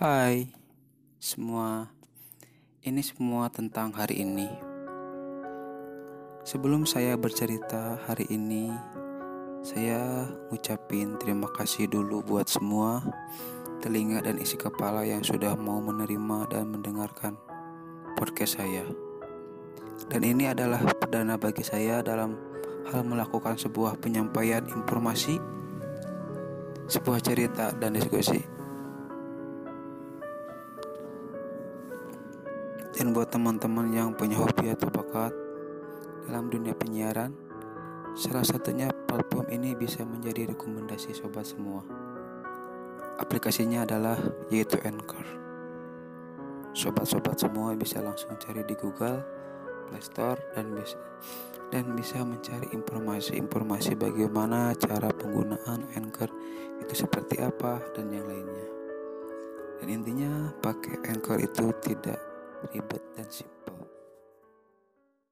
Hai semua, ini semua tentang hari ini. Sebelum saya bercerita hari ini, saya ngucapin terima kasih dulu buat semua telinga dan isi kepala yang sudah mau menerima dan mendengarkan podcast saya. Dan ini adalah perdana bagi saya dalam hal melakukan sebuah penyampaian informasi, sebuah cerita dan diskusi. Dan buat teman-teman yang punya hobi atau bakat dalam dunia penyiaran, salah satunya platform ini bisa menjadi rekomendasi sobat semua. Aplikasinya adalah yaitu Anchor. Sobat-sobat semua bisa langsung cari di Google, Play Store dan bisa dan bisa mencari informasi-informasi bagaimana cara penggunaan Anchor itu seperti apa dan yang lainnya. Dan intinya pakai Anchor itu tidak ribet dan simpel